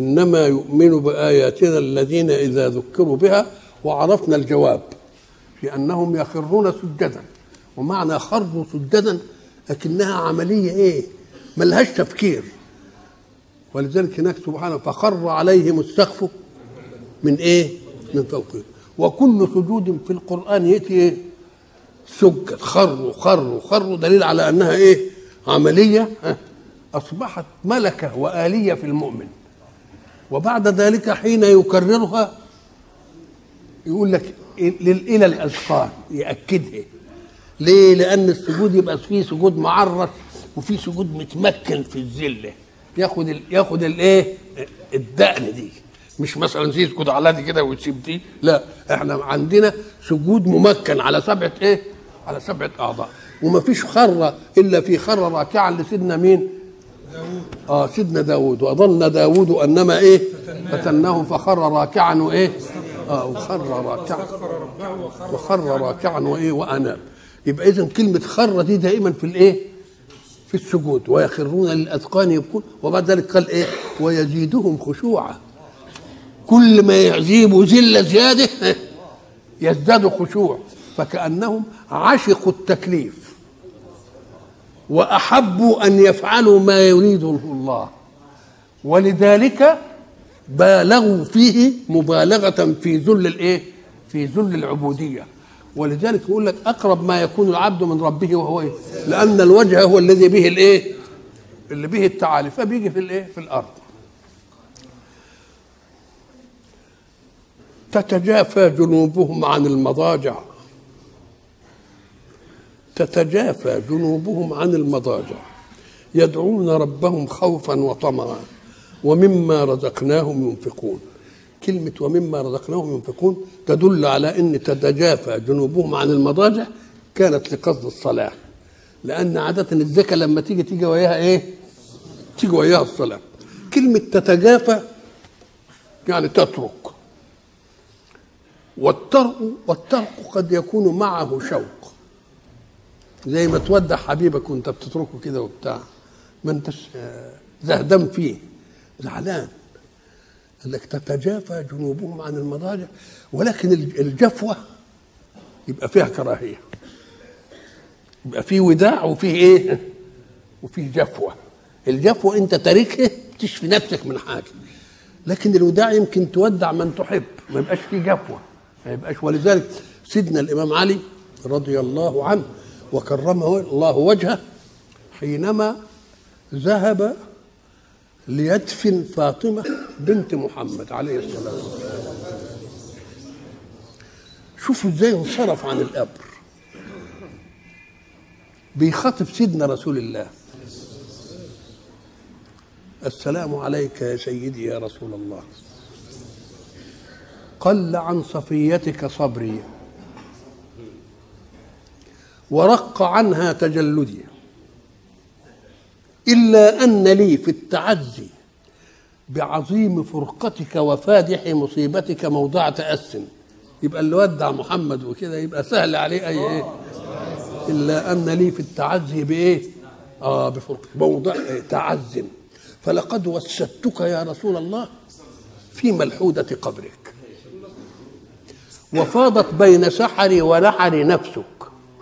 إنما يؤمن بآياتنا الذين إذا ذكروا بها وعرفنا الجواب في أنهم يخرون سجدا. ومعنى خروا سجدا لكنها عملية إيه؟ ملهاش تفكير. ولذلك هناك سبحانه فخر عليهم السقف من إيه؟ من فوقهم وكل سجود في القرآن يأتي إيه؟ سجد. خروا خروا خروا. دليل على أنها إيه؟ عملية. أصبحت ملكة وآلية في المؤمن. وبعد ذلك حين يكررها يقول لك إلى الاذقان يأكدها. ليه؟ لأن السجود يبقى فيه سجود معرس وفيه سجود متمكن في الذلة. ياخد ال ياخد الإيه؟ الدقن دي. مش مثلا زي يسجد على دي كده وتسيب دي. لا إحنا عندنا سجود ممكن على سبعة إيه؟ على سبعة أعضاء. وما فيش خرة إلا في خرة راكعا لسيدنا مين. آه سيدنا داود وظن داود أنما إيه؟ فتناه فخر راكعا وإيه؟ آه وخر راكعا. وخر راكعا وإيه؟ وأناب. يبقى اذا كلمة خر دي دائما في الإيه؟ في السجود. ويخرون للاذقان يبكون. وبعد ذلك قال إيه؟ ويزيدهم خشوعا. كل ما يعجبوا ذله زيادة يزداد خشوع. فكأنهم عشقوا التكليف. واحبوا أن يفعلوا ما يريده الله. ولذلك بالغوا فيه مبالغة في ذل الإيه؟ في ذل العبودية. ولذلك يقول لك أقرب ما يكون العبد من ربه وهو إيه؟ لأن الوجه هو الذي به الإيه؟ اللي به التعالي. فبيجي في الإيه؟ في الأرض. تتجافى جنوبهم عن المضاجع. تتجافى جنوبهم عن المضاجع يدعون ربهم خوفا وطمعا ومما رزقناهم ينفقون. كلمة ومما رزقناهم ينفقون تدل على أن تتجافى جنوبهم عن المضاجع كانت لقصد الصلاة لأن عادة الزكاة لما تيجي تيجي وياها إيه؟ تيجي وياها الصلاة. كلمة تتجافى يعني تترك والترك والترك قد يكون معه شوق. زي ما تودع حبيبك وانت بتتركه كده وبتاع ما انتش زهدان فيه زعلان. لك تتجافى جنوبهم عن المضاجع ولكن الجفوة يبقى فيها كراهية. يبقى فيه وداع وفيه إيه؟ وفيه جفوة. الجفوة انت تاركها تشفي نفسك من حاجة. لكن الوداع يمكن تودع من تحب ما يبقاش فيه جفوة ما يبقاش. ولذلك سيدنا الإمام علي رضي الله عنه وكرمه الله وجهه حينما ذهب ليدفن فاطمة بنت محمد عليه والسلام شوفوا إزاي انصرف عن القبر. بيخاطب سيدنا رسول الله. السلام عليك يا سيدي يا رسول الله. قل عن صفيتك صبري. ورق عنها تجلدي. إلا أن لي في التعزي بعظيم فرقتك وفادح مصيبتك موضع تأس يبقى اللي ودع محمد وكده يبقى سهل عليه أي إيه. إلا أن لي في التعزي بإيه؟ آه بفرقة موضع تعز فلقد وسدتك يا رسول الله في ملحودة قبرك. وفاضت بين سحري ونحري نفسك.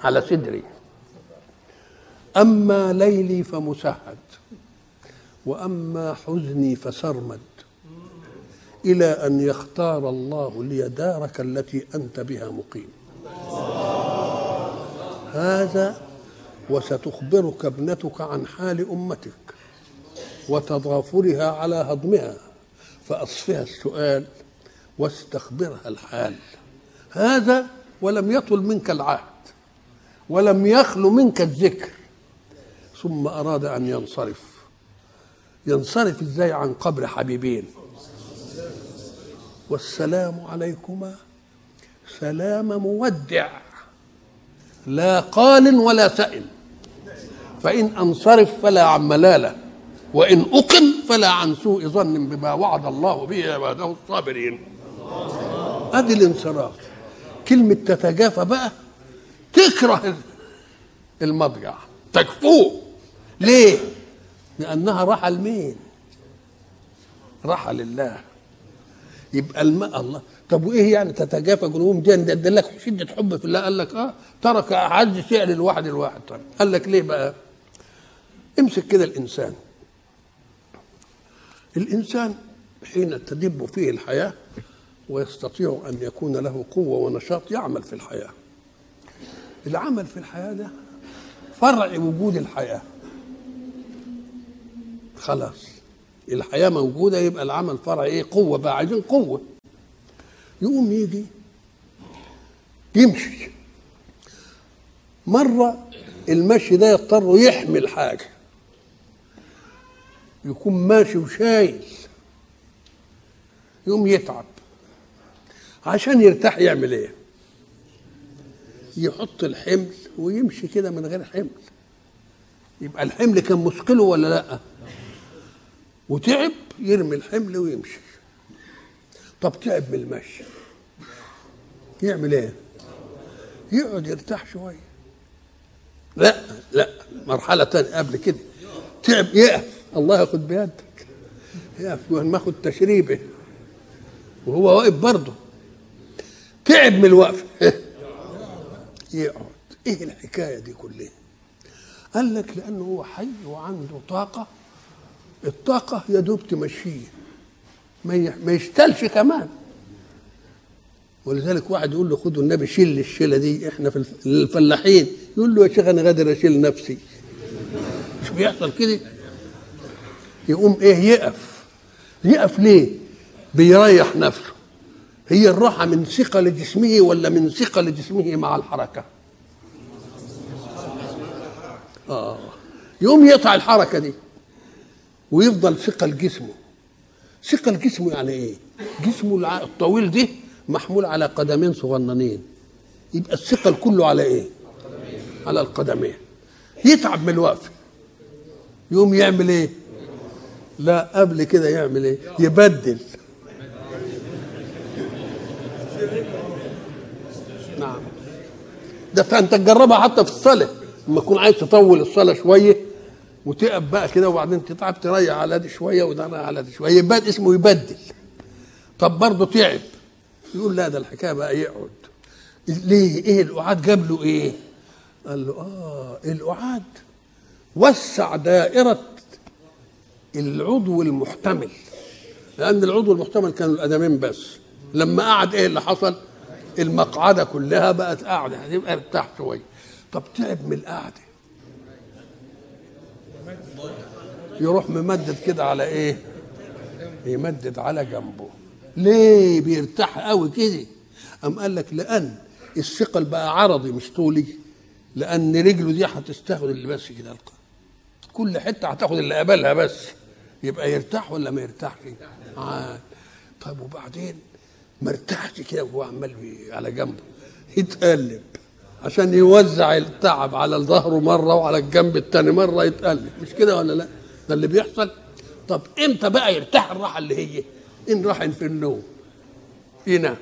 على صدري. أما ليلي فمسهد وأما حزني فسرمد. إلى أن يختار الله لي دارك التي أنت بها مقيم. هذا وستخبرك ابنتك عن حال أمتك وتضافرها على هضمها فأصفها السؤال واستخبرها الحال. هذا ولم يطل منك العهد. ولم يخلو منك الذكر. ثم أراد أن ينصرف. ينصرف إزاي عن قبر حبيبين؟ والسلام عليكما. سلام مودع. لا قال ولا سئل. فإن أنصرف فلا عن ملالة وإن أقم فلا عن سوء ظن بما وعد الله به عباده الصابرين. أدي الانصراف. كلمة تتجافى بقى تكره المضجع تكفوه ليه؟ لأنها راحة لمين؟ راحة لله. يبقى الماء الله. طب وإيه يعني تتجافى جنوبهم؟ دي ده لك شده حب في الله قال لك آه ترك اعز شيء للواحد الواحد. طيب قال لك ليه بقى؟ امسك كده الإنسان. الإنسان حين تدب فيه الحياة ويستطيع أن يكون له قوة ونشاط يعمل في الحياة. العمل في الحياة ده فرع وجود الحياة. خلاص. الحياة موجودة يبقى العمل فرع إيه؟ قوة بقى عايزين قوة. يقوم يجي يمشي. مرة المشي ده يضطر يحمل حاجة. يكون ماشي وشايل. يقوم يتعب. عشان يرتاح يعمل إيه؟ يحط الحمل ويمشي كده من غير حمل. يبقى الحمل كان مثقله ولا لأ؟ وتعب يرمي الحمل ويمشي. طب تعب من المشي. يعمل إيه؟ يقعد يرتاح شوية. لأ لأ مرحلة تانية قبل كده. تعب يقف. الله ياخد بيدك. يقف ماخد تشريبه. وهو واقف برضه. تعب من الوقفة. يقعد إيه الحكاية دي كلها؟ قال لك لأنه هو حي وعنده طاقة. الطاقة يا دوب تمشيه. ما يشتلش كمان. ولذلك واحد يقول له خدوا النبي شيل الشيلة دي إحنا في الفلاحين. يقول له يا شيخ أنا قادر أشيل نفسي. مش بيحصل كده؟ يقوم إيه يقف. يقف ليه؟ بيريح نفسه. هي الراحة من ثقل جسمه ولا من ثقل جسمه مع الحركة؟ آه. يقوم يقطع الحركة دي ويفضل ثقل جسمه ثقل جسمه يعني إيه؟ جسمه الطويل ده محمول على قدمين صغننين. يبقى الثقل كله على إيه؟ على القدمين. يتعب من الوقفة. يقوم يعمل إيه؟ لا قبل كده يعمل إيه؟ يبدل نعم ده انت تجربها حتى في الصلاة. لما تكون عايز تطول الصلاة شوية وتقف بقى كده وبعدين تتعب تريح على دي شوية وده على دي شوية. يبقى اسمه يبدل. طب برضه تعب. يقول لا ده الحكاية بقى يقعد. ليه؟ إيه القعاد؟ جاب له إيه؟ قال له آه القعاد وسع دائرة العضو المحتمل. لأن العضو المحتمل كانوا القدمين بس. لما قعد إيه اللي حصل؟ المقعدة كلها بقت قاعدة هتبقى ارتاح شوية. طب تعب من القعدة. يروح ممدد كده على إيه؟ يمدد على جنبه. ليه بيرتاح قوي كده؟ أم قال لك لأن الثقل بقى عرضي مش طولي لأن رجله دي هتستاخد اللي بس كده كل حتة هتاخد اللي قبلها بس يبقى يرتاح ولا ما يرتاحش؟ آه. طيب وبعدين؟ ما ارتاحش كده وهو عمال على جنبه يتقلب. عشان يوزع التعب على ظهره مرة وعلى الجنب الثاني مرة يتقلب. مش كده ولا لا؟ ده اللي بيحصل. طب إمتى بقى يرتاح الراحة اللي هي؟ إن راح في النوم. ينام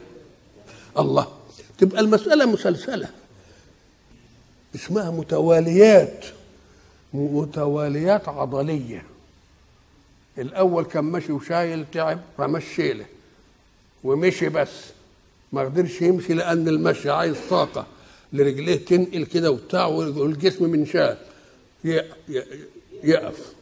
الله. تبقى المسألة مسلسلة. اسمها متواليات. متواليات عضلية. الأول كان ماشي وشايل تعب رمى الشيلة ومشي بس. ما قدرش يمشي لأن المشي عايز طاقة. لرجليه تنقل كده وبتاع والجسم من شال يقف.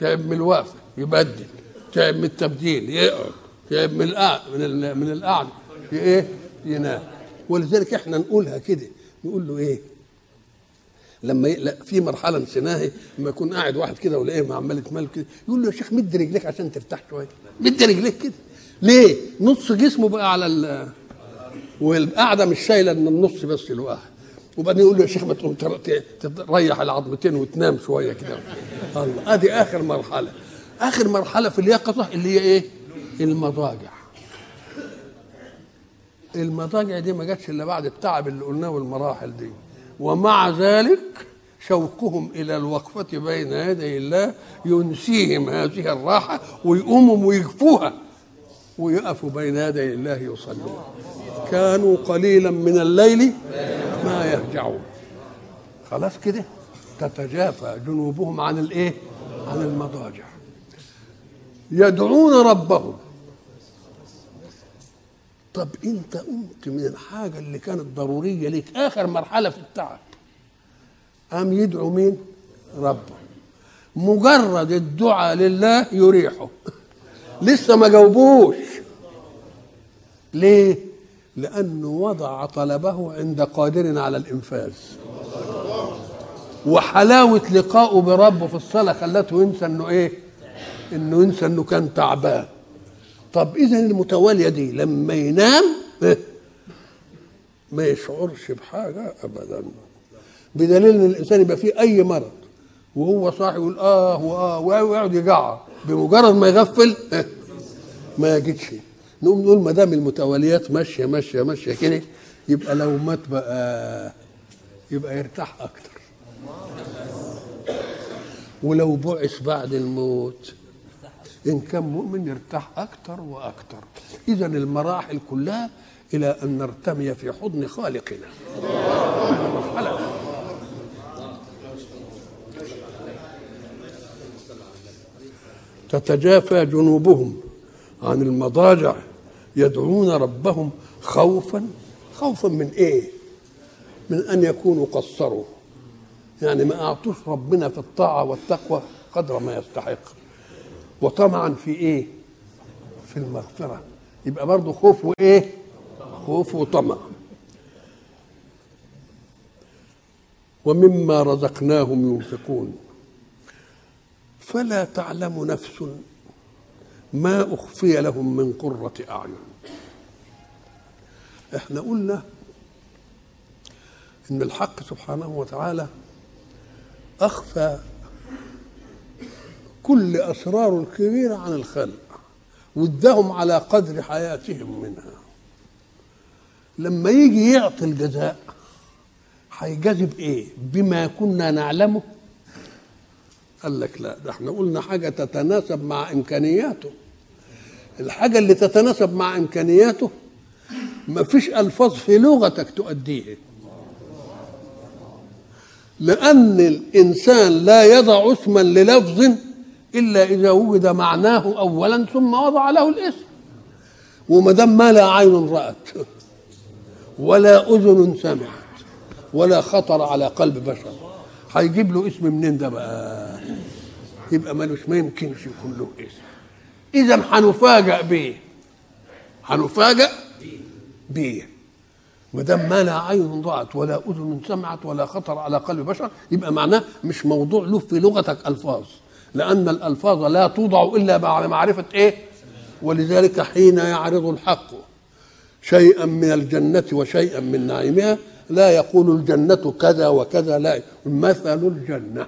تعب من الوقفة يبدل. تعب من التبديل يقعد. تعب من القعد من من القعد إيه ينام. ولذلك إحنا نقولها كده. نقول له إيه؟ لما ي... في مرحلة نسيناها لما يكون قاعد واحد كده ولاقيه عمال يتمل كده يقول له يا شيخ مد رجليك عشان ترتاح شوية. مد رجليك كده. ليه؟ نص جسمه بقى على ال... والقعدة مش شايلة من النص بس الواحد وبعدين يقول له يا شيخ ما تقوم تريح العظمتين وتنام شوية كده. الله ادي آخر مرحلة. آخر مرحلة في اليقظة اللي هي إيه؟ المضاجع. المضاجع دي ما جاتش إلا بعد التعب اللي قلناه والمراحل دي. ومع ذلك شوقهم إلى الوقفة بين يدي الله ينسيهم هذه الراحة ويقوموا ويكفوها ويقفوا بين يدي الله يصلون كانوا قليلا من الليل ما يهجعون خلاص كده تتجافى جنوبهم عن الإيه؟ عن المضاجع. يدعون ربهم. طب أنت قمت من الحاجة اللي كانت ضرورية ليك آخر مرحلة في التعب. قام يدعو مين؟ ربه. مجرد الدعاء لله يريحه. لسه ما جاوبوش. ليه؟ لأنه وضع طلبه عند قادر على الإنفاذ. وحلاوة لقائه بربه في الصلاة خلته ينسى إنه إيه؟ إنه ينسى إنه كان تعبان. طب إذا المتوالية دي لما ينام ما يشعرش بحاجة ابدا. بدليل إن الإنسان يبقى فيه أي مرض وهو صاحي يقول آه وآه ويقعد يجعر بمجرد ما يغفل ما يجدش. نقوم نقول ما دام المتواليات ماشية ماشية ماشية كده يبقى لو مات بقى يبقى يرتاح أكتر. ولو بعث بعد الموت إن كان مؤمن يرتاح أكتر وأكتر. إذا المراحل كلها إلى أن نرتمي في حضن خالقنا. تتجافى جنوبهم عن المضاجع. يدعون ربهم خوفا. خوفا من إيه؟ من أن يكونوا قصروا يعني ما أعطوش ربنا في الطاعة والتقوى قدر ما يستحق. وطمعا في إيه؟ في المغفرة. يبقى برضه خوف وإيه؟ خوف وطمع. ومما رزقناهم ينفقون. فلا تعلم نفس ما أخفي لهم من قرة أعين. إحنا قلنا إن الحق سبحانه وتعالى أخفى كل أسرار الكبيره عن الخلق وادهم على قدر حياتهم منها. لما يجي يعطي الجزاء هيجازب إيه؟ بما كنا نعلمه قال لك لا ده إحنا قلنا حاجة تتناسب مع إمكانياته. الحاجة اللي تتناسب مع إمكانياته ما فيش ألفاظ في لغتك تؤديه لأن الإنسان لا يضع اسما للفظ إلا إذا وجد معناه اولا ثم وضع له الاسم. وما دام ما لا عين رأت ولا أذن سمعت ولا خطر على قلب بشر هيجيب له اسم منين ده بقى؟ يبقى مالوش ما يمكنش يكون له اسم. إذا هنفاجأ بيه. هنفاجأ بيه. ما دام ما لا عين رأت ولا أذن سمعت ولا خطر على قلب بشر يبقى معناه مش موضوع له في لغتك ألفاظ. لأن الألفاظ لا توضع إلا بعد معرفة إيه؟ ولذلك حين يعرض الحق شيئا من الجنة وشيئا من نعيمها لا يقول الجنة كذا وكذا لا مثل الجنة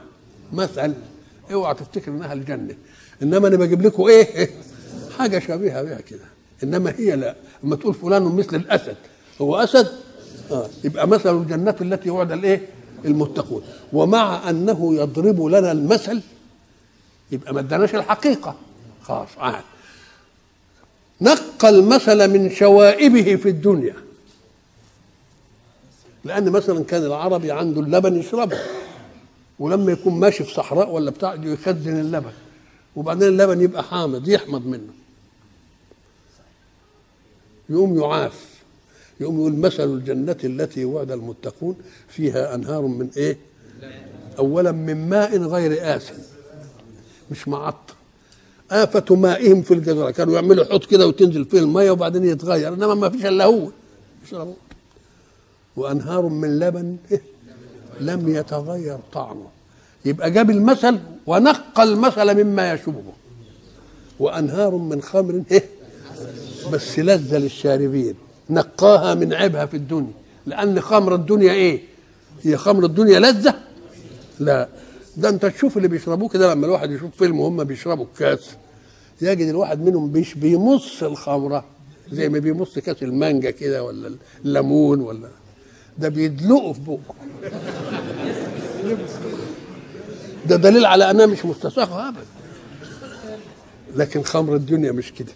مثل. اوعى تفتكر انها الجنة. انما أنا بجيب لكم إيه؟ حاجة شبيهة بها كده. انما هي لا. اما تقول فلان مثل الأسد هو أسد؟ آه. يبقى مثل الجنة التي وعد الايه؟ المتقون. ومع أنه يضرب لنا المثل يبقى ما اداناش الحقيقة. خلاص عاد. نقى المثل من شوائبه في الدنيا. لأن مثلا كان العربي عنده اللبن يشربه ولما يكون ماشي في صحراء ولا بتاع يخزن اللبن وبعدين اللبن يبقى حامض يحمض منه. يقوم يعاف يقوم يقول مثل الجنة التي وعد المتقون فيها أنهار من إيه؟ أولا من ماء غير آسن مش معطر آفة مائهم في الجزرة كانوا يعملوا حوض كده وتنزل فيه المية وبعدين يتغير إنما ما فيش إلا هو يشربوا وأنهار من لبن لم يتغير طعمه. يبقى جاب المثل ونقى المثل مما يشبهه. وأنهار من خمر بس لذة للشاربين. نقاها من عيبها في الدنيا. لأن خمر الدنيا إيه؟ هي خمر الدنيا لذة؟ لا. ده أنت تشوف اللي بيشربوه كده لما الواحد يشوف فيلم وهم بيشربوا الكاس يجد الواحد منهم بيش بيمص الخمرة. زي ما بيمص كاس المانجا كده ولا الليمون ولا ده بيدلقه في بقه. ده دليل على أنها مش مستساغة ابدا. لكن خمر الدنيا مش كده.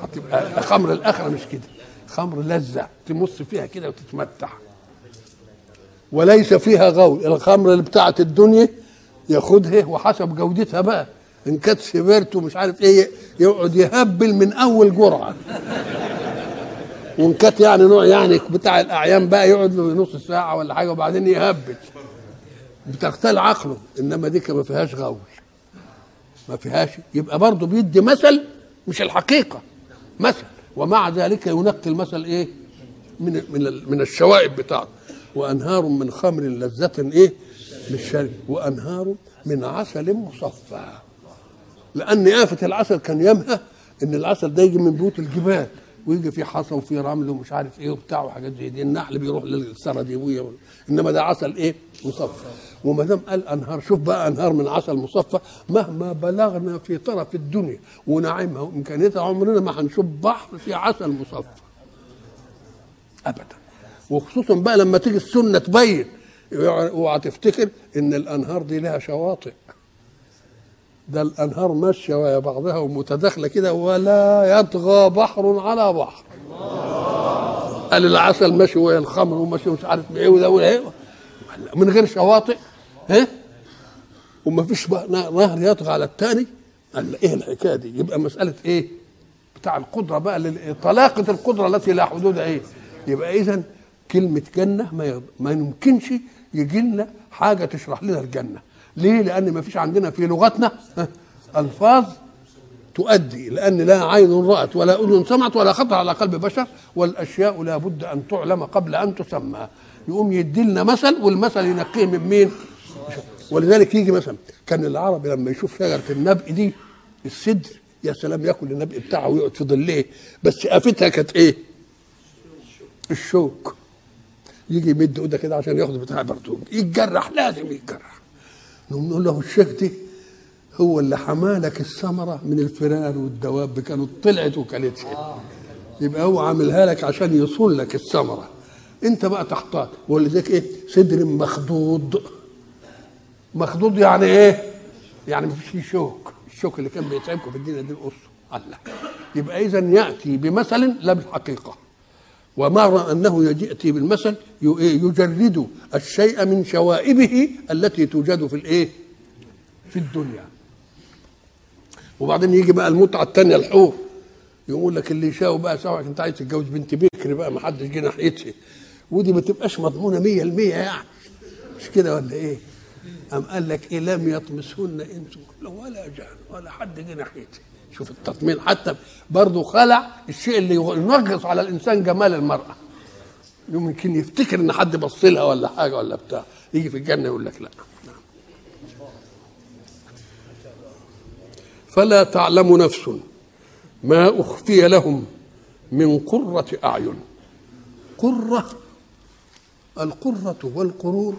هتبقى خمر الآخرة مش كده. خمر لذة تمص فيها كده وتتمتع. وليس فيها غول الخمر اللي بتاعت الدنيا ياخدها وحسب جودتها بقى. إن كانت سيبرته مش عارف إيه يقعد يهبل من أول جرعة. كانت يعني نوع يعني بتاع الأعيان بقى يقعد له نص ساعة ولا حاجة وبعدين يهبل بتغتال عقله. إنما دي ما فيهاش غول ما فيهاش. يبقى برضه بيدي مثل مش الحقيقة. مثل. ومع ذلك ينقي المثل إيه؟ من من من الشوائب بتاعته. وأنهار من خمر لذة إيه؟ للشرب. وأنهار من عسل مصفى. لأن آفة العسل كان يمها إن العسل ده يجي من بيوت الجبال. ويجي فيه حصى وفيه رمل ومش عارف إيه وبتاع وحاجات زي دي النحل بيروح للسرديبويه إنما ده عسل إيه؟ مصفى. وما دام قال أنهار شوف بقى أنهار من عسل مصفى مهما بلغنا في طرف الدنيا ونعيمها وإمكانيتها عمرنا ما هنشوف بحر فيه عسل مصفى. ابدا. وخصوصا بقى لما تيجي السنة تبين. اوعى تفتكر إن الأنهار دي لها شواطئ. ده الأنهار ماشية ويا بعضها ومتداخلة كده ولا يطغى بحر على بحر. قال العسل ماشي ويا الخمر وماشي مش عارف إيه وده وايه من غير شواطئ ها؟ وما فيش نهر يطغى على الثاني قال إيه الحكاية دي؟ يبقى مسألة إيه؟ بتاع القدرة بقى طلاقة القدرة التي لا حدود إيه؟ يبقى اذا كلمة جنة ما يمكنش يجي لنا حاجة تشرح لنا الجنة. ليه؟ لأن ما فيش عندنا في لغتنا ألفاظ تؤدي لأن لا عين رأت ولا أذن سمعت ولا خطر على قلب بشر والأشياء لا بد أن تعلم قبل أن تسمى. يقوم يدي لنا مثل والمثل ينقيه من مين؟ ولذلك يجي مثلا كان العربي لما يشوف شجرة النبق دي السدر يا سلام يأكل النبق بتاعه ويقعد في ظله بس افتها كانت إيه؟ الشوك. يجي يمد إيده كده عشان ياخد بتاع برتوم يتجرح لازم يتجرح. نقول له الشيخ دي هو اللي حمالك الثمرة من الفئران والدواب كانت طلعت وكلتها يبقى هو عاملها لك عشان يصون لك الثمرة. انت بقى تحتاط ولذلك إيه؟ صدر مخضوض. مخضوض يعني إيه؟ يعني ما فيش شوك. الشوك اللي كان بيتعبكم في الدنيا دي القصة الله. يبقى اذا يأتي بمثل لا بالحقيقة ومع أنه يأتي بالمثل يجرد الشيء من شوائبه التي توجد في الإيه؟ في الدنيا. وبعدين يجي بقى المتعة الثانية الحور. يقول لك اللي يشاء بقى سواء انت عايز تتجوز بنت بكر بقى ما حدش جه ناحيتها ودي ما تبقاش مضمونة 100% يعني. مش كده ولا إيه؟ أم قال لك إيه لم يطمسهن إنس ولا جان ولا حد جه ناحيتها شوف التطمين. حتى برضه خلع الشيء اللي ينغص على الإنسان جمال المرأة. يمكن يفتكر إن حد بص لها ولا حاجة ولا بتاع يجي في الجنة يقول لك لا. فلا تعلم نفس ما أخفي لهم من قرة أعين. قرة القرة والقرور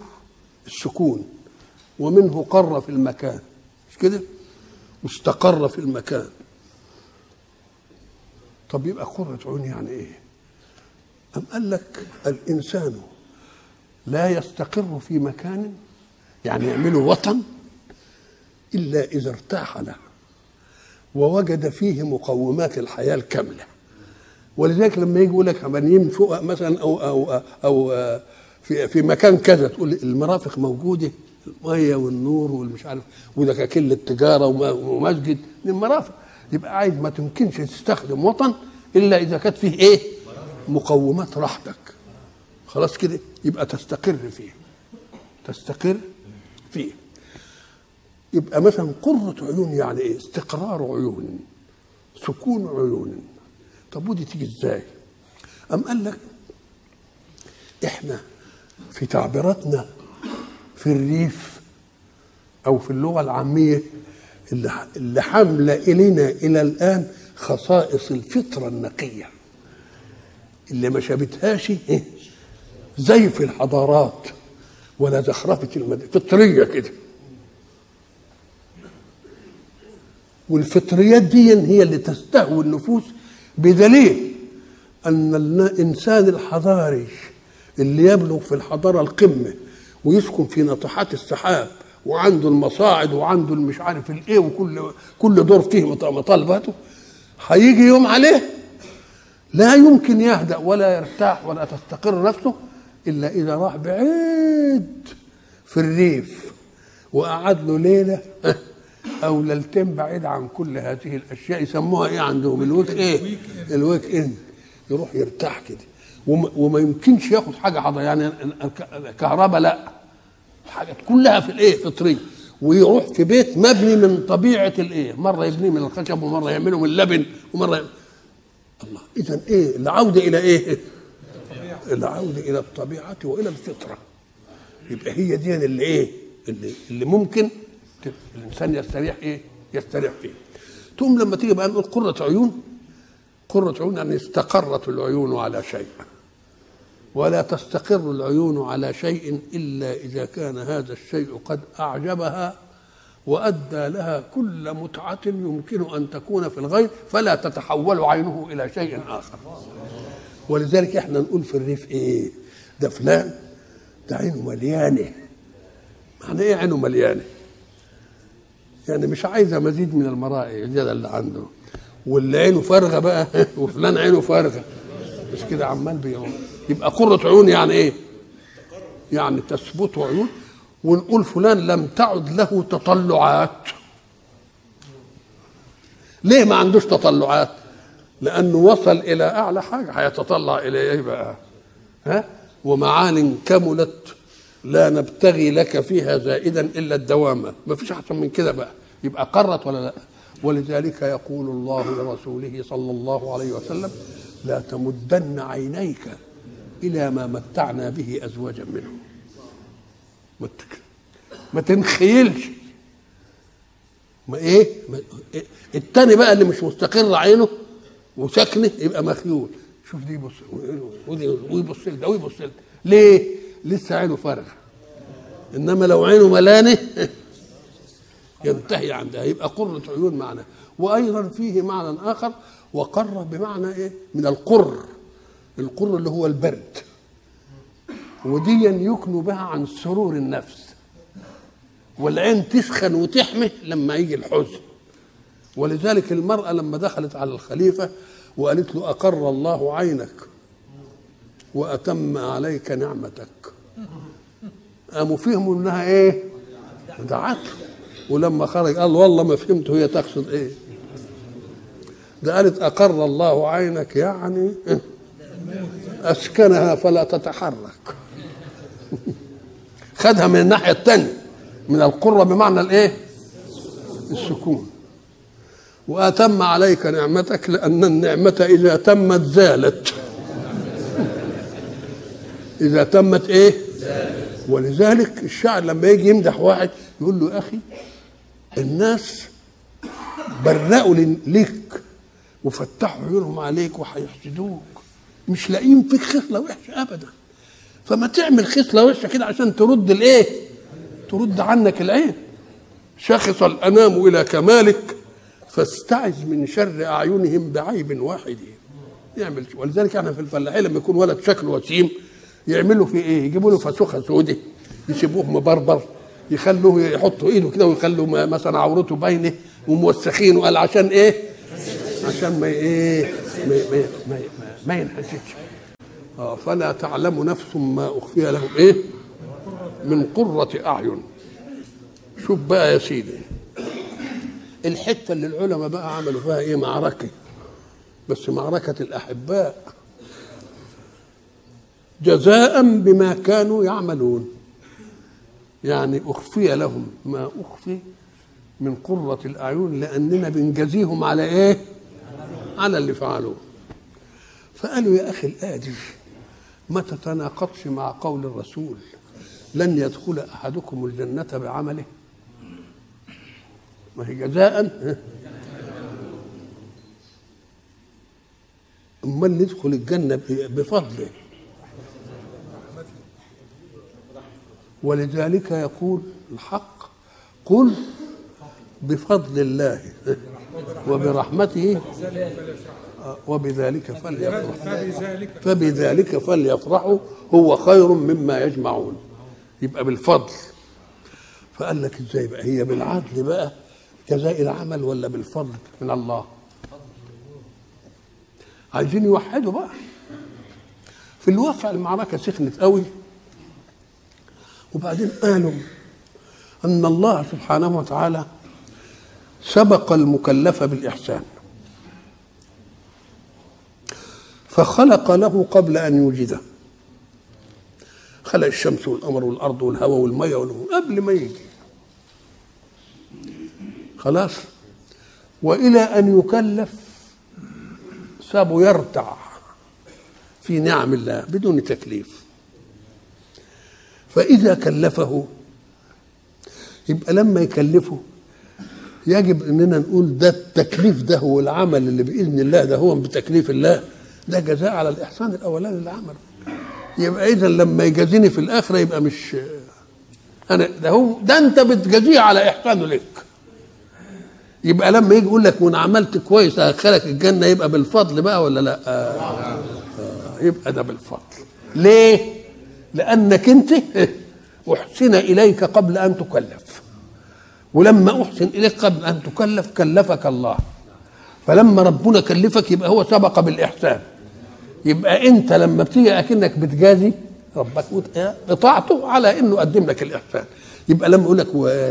السكون. ومنه قر في المكان. مش كده؟ واستقر في المكان. طب يبقى قرة عين يعني إيه؟ أم قال لك الإنسان لا يستقر في مكان يعني يعمله وطن إلا إذا ارتاح له ووجد فيه مقومات الحياة الكاملة. ولذلك لما يجي يقول لك عمالين فوق مثلا أو أو أو في في مكان كذا تقول المرافق موجودة المية والنور والمش عارف ودكاكين التجارة ومسجد المرافق. يبقى عايز ما تمكنش تستخدم وطن إلا إذا كانت فيه إيه؟ مقومات راحتك. خلاص كده يبقى تستقر فيه. تستقر فيه. يبقى مثلا قرة عيون يعني إيه؟ استقرار عيون سكون عيون. طب ودي تيجي إزاي؟ أم قال لك إحنا في تعبيراتنا في الريف أو في اللغة العامية اللي حامله إلينا إلى الآن خصائص الفطرة النقية اللي ما شابتهاش إيه؟ زيف الحضارات ولا زخرفة المدينة فطرية كده والفطريات دي هي اللي تستهوي النفوس بدليل أن الإنسان الحضاري اللي يبلغ في الحضارة القمة ويسكن في ناطحات السحاب وعنده المصاعد وعنده المش عارف الايه وكل كل دور فيه مطالباته هيجي يوم عليه لا يمكن يهدأ ولا يرتاح ولا تستقر نفسه إلا إذا راح بعيد في الريف وقعد له ليلة أو ليلتين بعيد عن كل هذه الأشياء يسموها إيه عندهم؟ الويك إيه الويك إند. يروح يرتاح كده. وما, يمكنش ياخد حاجة حضر يعني الكهرباء لا. حاجات كلها في الإيه فطرية ويروح في بيت مبني من طبيعة الإيه مرة يبنيه من الخشب ومرة يعمله من اللبن ومرة يعمله الله اذا إيه العودة إلى إيه؟ العودة إلى الطبيعة وإلى الفطرة. يبقى هي دي اللي إيه اللي, اللي ممكن الإنسان يستريح إيه يستريح فيه تقوم لما تيجي بقى نقول قرة عيون قرة عيون يعني استقرت العيون على شيء. ولا تستقر العيون على شيء إلا إذا كان هذا الشيء قد أعجبها وأدى لها كل متعة يمكن أن تكون في الغير فلا تتحول عينه إلى شيء آخر. ولذلك إحنا نقول في الريف إيه؟ ده فلان ده عينه مليانة. معنى إيه عينه مليانة؟ يعني مش عايزة مزيد من المرائي الزيادة اللي عنده. واللي عينه فارغة بقى وفلان عينه فارغة. مش كده عمال بيقول يبقى قرة عيون يعني إيه؟ يعني تثبت عيون. ونقول فلان لم تعد له تطلعات. ليه ما عندوش تطلعات؟ لأنه وصل إلى أعلى حاجة. هيتطلع إلى إيه بقى؟ ها؟ ومعان كملت لا نبتغي لك فيها زائدا إلا الدوام ما فيش أحسن من كده بقى. يبقى قرت ولا لا؟ ولذلك يقول الله لرسوله صلى الله عليه وسلم لا تمدن عينيك إلى ما متعنا به أزواجا منهم ما تنخيلش. ما إيه؟ ما إيه؟ التاني بقى اللي مش مستقر عينه وساكنه يبقى مخيول. شوف دي يبص ويبص لده ويبص لده ليه؟ لسه عينه فارغة. إنما لو عينه ملانه ينتهي عندها. يبقى قرة عيون معنى وأيضا فيه معنى آخر وقر بمعنى إيه؟ من القر. القر اللي هو البرد. وديا يكنوا بها عن سرور النفس. والعين تسخن وتحمي لما يجي الحزن. ولذلك المرأة لما دخلت على الخليفة وقالت له أقر الله عينك وأتم عليك نعمتك. قاموا فهموا إنها إيه؟ دعت ولما خرج قال والله ما فهمت هي تقصد إيه. ده قالت أقر الله عينك يعني أسكنها فلا تتحرك. خدها من الناحية الثانية من القرة بمعنى الإيه؟ السكون. وأتم عليك نعمتك لأن النعمة إذا تمت زالت. إذا تمت إيه؟ ولذلك الشاعر لما يجي يمدح واحد يقول له يا أخي الناس برقوا ليك وفتحوا عيونهم عليك وهيحسدوك مش لاقيين فيك خصلة وحشة ابدا فما تعمل خصلة وحشة كده عشان ترد الإيه ترد عنك العين شخص الأنام إلى كمالك فاستعذ من شر أعينهم بعيب واحد يعمل ولذلك إحنا في الفلاحين لما يكون ولد شكله وسيم يعملوا فيه إيه؟ يجيبوا له فسوخة سودة يسيبوه مبربر يخلوه يحطوا إيده كده ويخلوا مثلا عورته باينة وموسخين وقال عشان إيه؟ عشان ما إيه؟ ما ما ما, ما ينحسدش آه فلا تعلم نفس ما أخفي لهم. إيه؟ من قرة أعين. شوف بقى يا سيدي. الحتة اللي العلماء بقى عملوا فيها إيه؟ معركة. بس معركة الأحباء. جزاء بما كانوا يعملون. يعني أخفي لهم ما أخفي من قرة الأعين لأننا بنجزيهم على إيه؟ على اللي فعلوه. فقالوا يا أخي الآية دي ما تتناقضش مع قول الرسول لن يدخل أحدكم الجنة بعمله. ما هي جزاء؟ امال ندخل الجنة بفضله. ولذلك يقول الحق قل بفضل الله وبرحمته. وبذلك فليفرحوا فبذلك. فليفرحوا هو خير مما يجمعون. يبقى بالفضل. فقال لك إزاي بقى؟ هي بالعدل بقى جزاء العمل ولا بالفضل من الله؟ عايزين يوحدوا بقى. في الواقع المعركة سخنت قوي. وبعدين قالوا أن الله سبحانه وتعالى سبق المكلف بالإحسان. فخلق له قبل أن يوجده. خلق الشمس والقمر والأرض والهواء والمية قبل ما يجي. خلاص. وإلى أن يكلف سابه يرتع في نعم الله بدون تكليف. فإذا كلفه يبقى لما يكلفه يجب إننا نقول ده التكليف ده هو العمل اللي بإذن الله ده هو بتكليف الله. ده جزاء على الإحسان الأولاني اللي عمله. يبقى اذا لما يجازيني في الاخره يبقى مش أنا ده هو ده أنت بتجازيه على إحسانه لك يبقى لما يجي يقول لك وأنا عملت كويس هدخلك الجنة يبقى بالفضل بقى ولا لأ؟ آه. يبقى ده بالفضل. ليه؟ لأنك أنت أحسن إليك قبل أن تكلف. ولما أحسن إليك قبل أن تكلف كلفك الله. فلما ربنا كلفك يبقى هو سبق بالإحسان. يبقى انت لما بتيجي اكنك بتجازي ربك اطاعته على انه قدم لك الاحسان يبقى لما يقول لك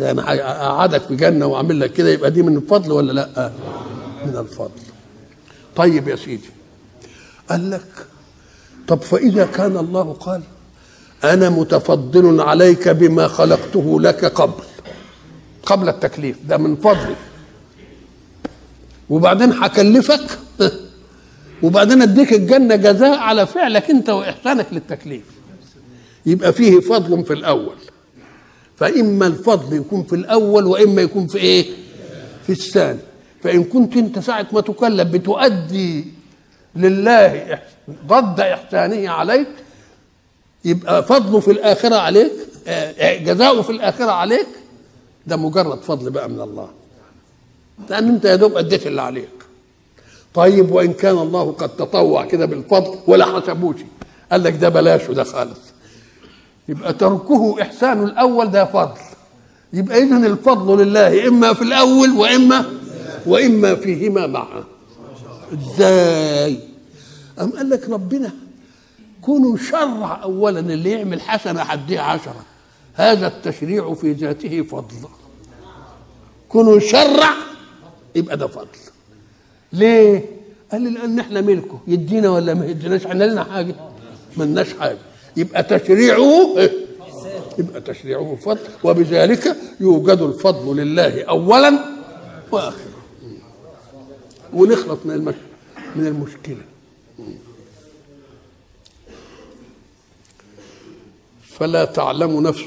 أنا اقعدك في جنة واعمل لك كده يبقى دي من الفضل ولا لا؟ من الفضل. طيب يا سيدي قال لك طب فإذا كان الله قال أنا متفضل عليك بما خلقته لك قبل قبل التكليف ده من فضلي وبعدين هكلفك وبعدين اديك الجنة جزاء على فعلك انت وإحسانك للتكليف. يبقى فيه فضل في الأول. فإما الفضل يكون في الأول وإما يكون في إيه؟ في الثاني. فإن كنت انت ساعة ما تكلف بتؤدي لله ضد إحسانه عليك يبقى فضله في الآخرة عليك جزاؤه في الآخرة عليك ده مجرد فضل بقى من الله. لأن انت يا دوب أديت اللي عليك. طيب وإن كان الله قد تطوع كده بالفضل ولا حسبوش. قال لك ده بلاش وده خالص. يبقى تركه إحسان الأول ده فضل. يبقى اذا الفضل لله إما في الأول وإما وإما فيهما معا. إزاي؟ أم قال لك ربنا كونوا شرع اولا اللي يعمل حسنة حديه عشرة. هذا التشريع في ذاته فضل. كونوا شرع يبقى ده فضل. ليه؟ قال لي لأن إحنا ملكه. يدينا ولا ما يديناش؟ إحنا لنا حاجة. ملناش حاجة. يبقى تشريعه يبقى تشريعه فضل. وبذلك يوجد الفضل لله اولا واخرا. ونخلص من المش... من المشكلة. فلا تعلم نفس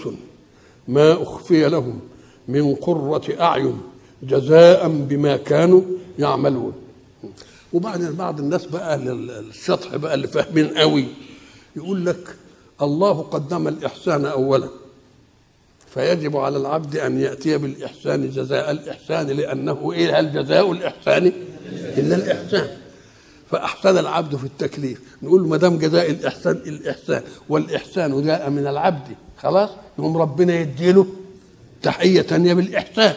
ما أخفي لهم من قرة أعين جزاء بما كانوا يعملون. وبعدين بعض الناس بقى السطح بقى اللي فاهمين قوي يقول لك الله قدم الإحسان أولا فيجب على العبد أن يأتي بالإحسان جزاء الإحسان لأنه إيه؟ هل جزاء الإحسان؟ إلا الإحسان. فأحسن العبد في التكليف. نقول ما دام جزاء الإحسان الإحسان. والإحسان جاء من العبد. خلاص؟ يقوم ربنا يديله تحية ثانية بالإحسان.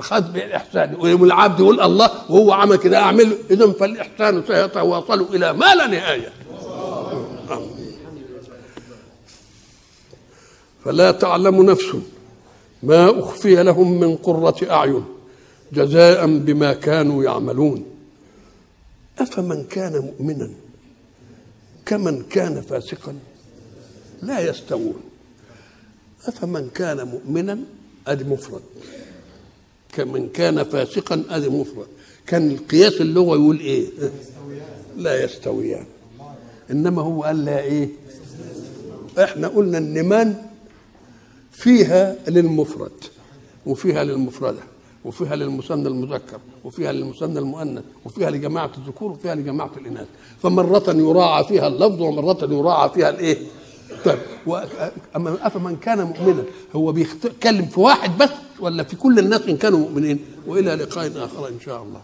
خذ بالإحسان ويوم العبد يقول الله وهو عمل كده أعمله إذا فالإحسان سيتواصل إلى ما لا نهاية. فلا تعلم نفس ما أخفي لهم من قرة أعين جزاء بما كانوا يعملون. أفمن كان مؤمنا كمن كان فاسقا لا يستوون. أفمن كان مؤمنا أدي مفرد. كمن كان فاسقا ادي مفرد. كان القياس اللغوي يقول إيه؟ لا يستويان. إنما هو قال لا إيه؟ إحنا قلنا النمان فيها للمفرد وفيها للمفردة وفيها للمثنى المذكر وفيها للمثنى المؤنث وفيها لجماعة الذكور وفيها لجماعة الإناث. فمرة يراعى فيها اللفظ ومرة يراعى فيها الإيه؟ طيب أما أفمن كان مؤمنا هو بيتكلم في واحد بس ولا في كل الناس إن كانوا مؤمنين؟ وإلى لقاء آخر إن شاء الله.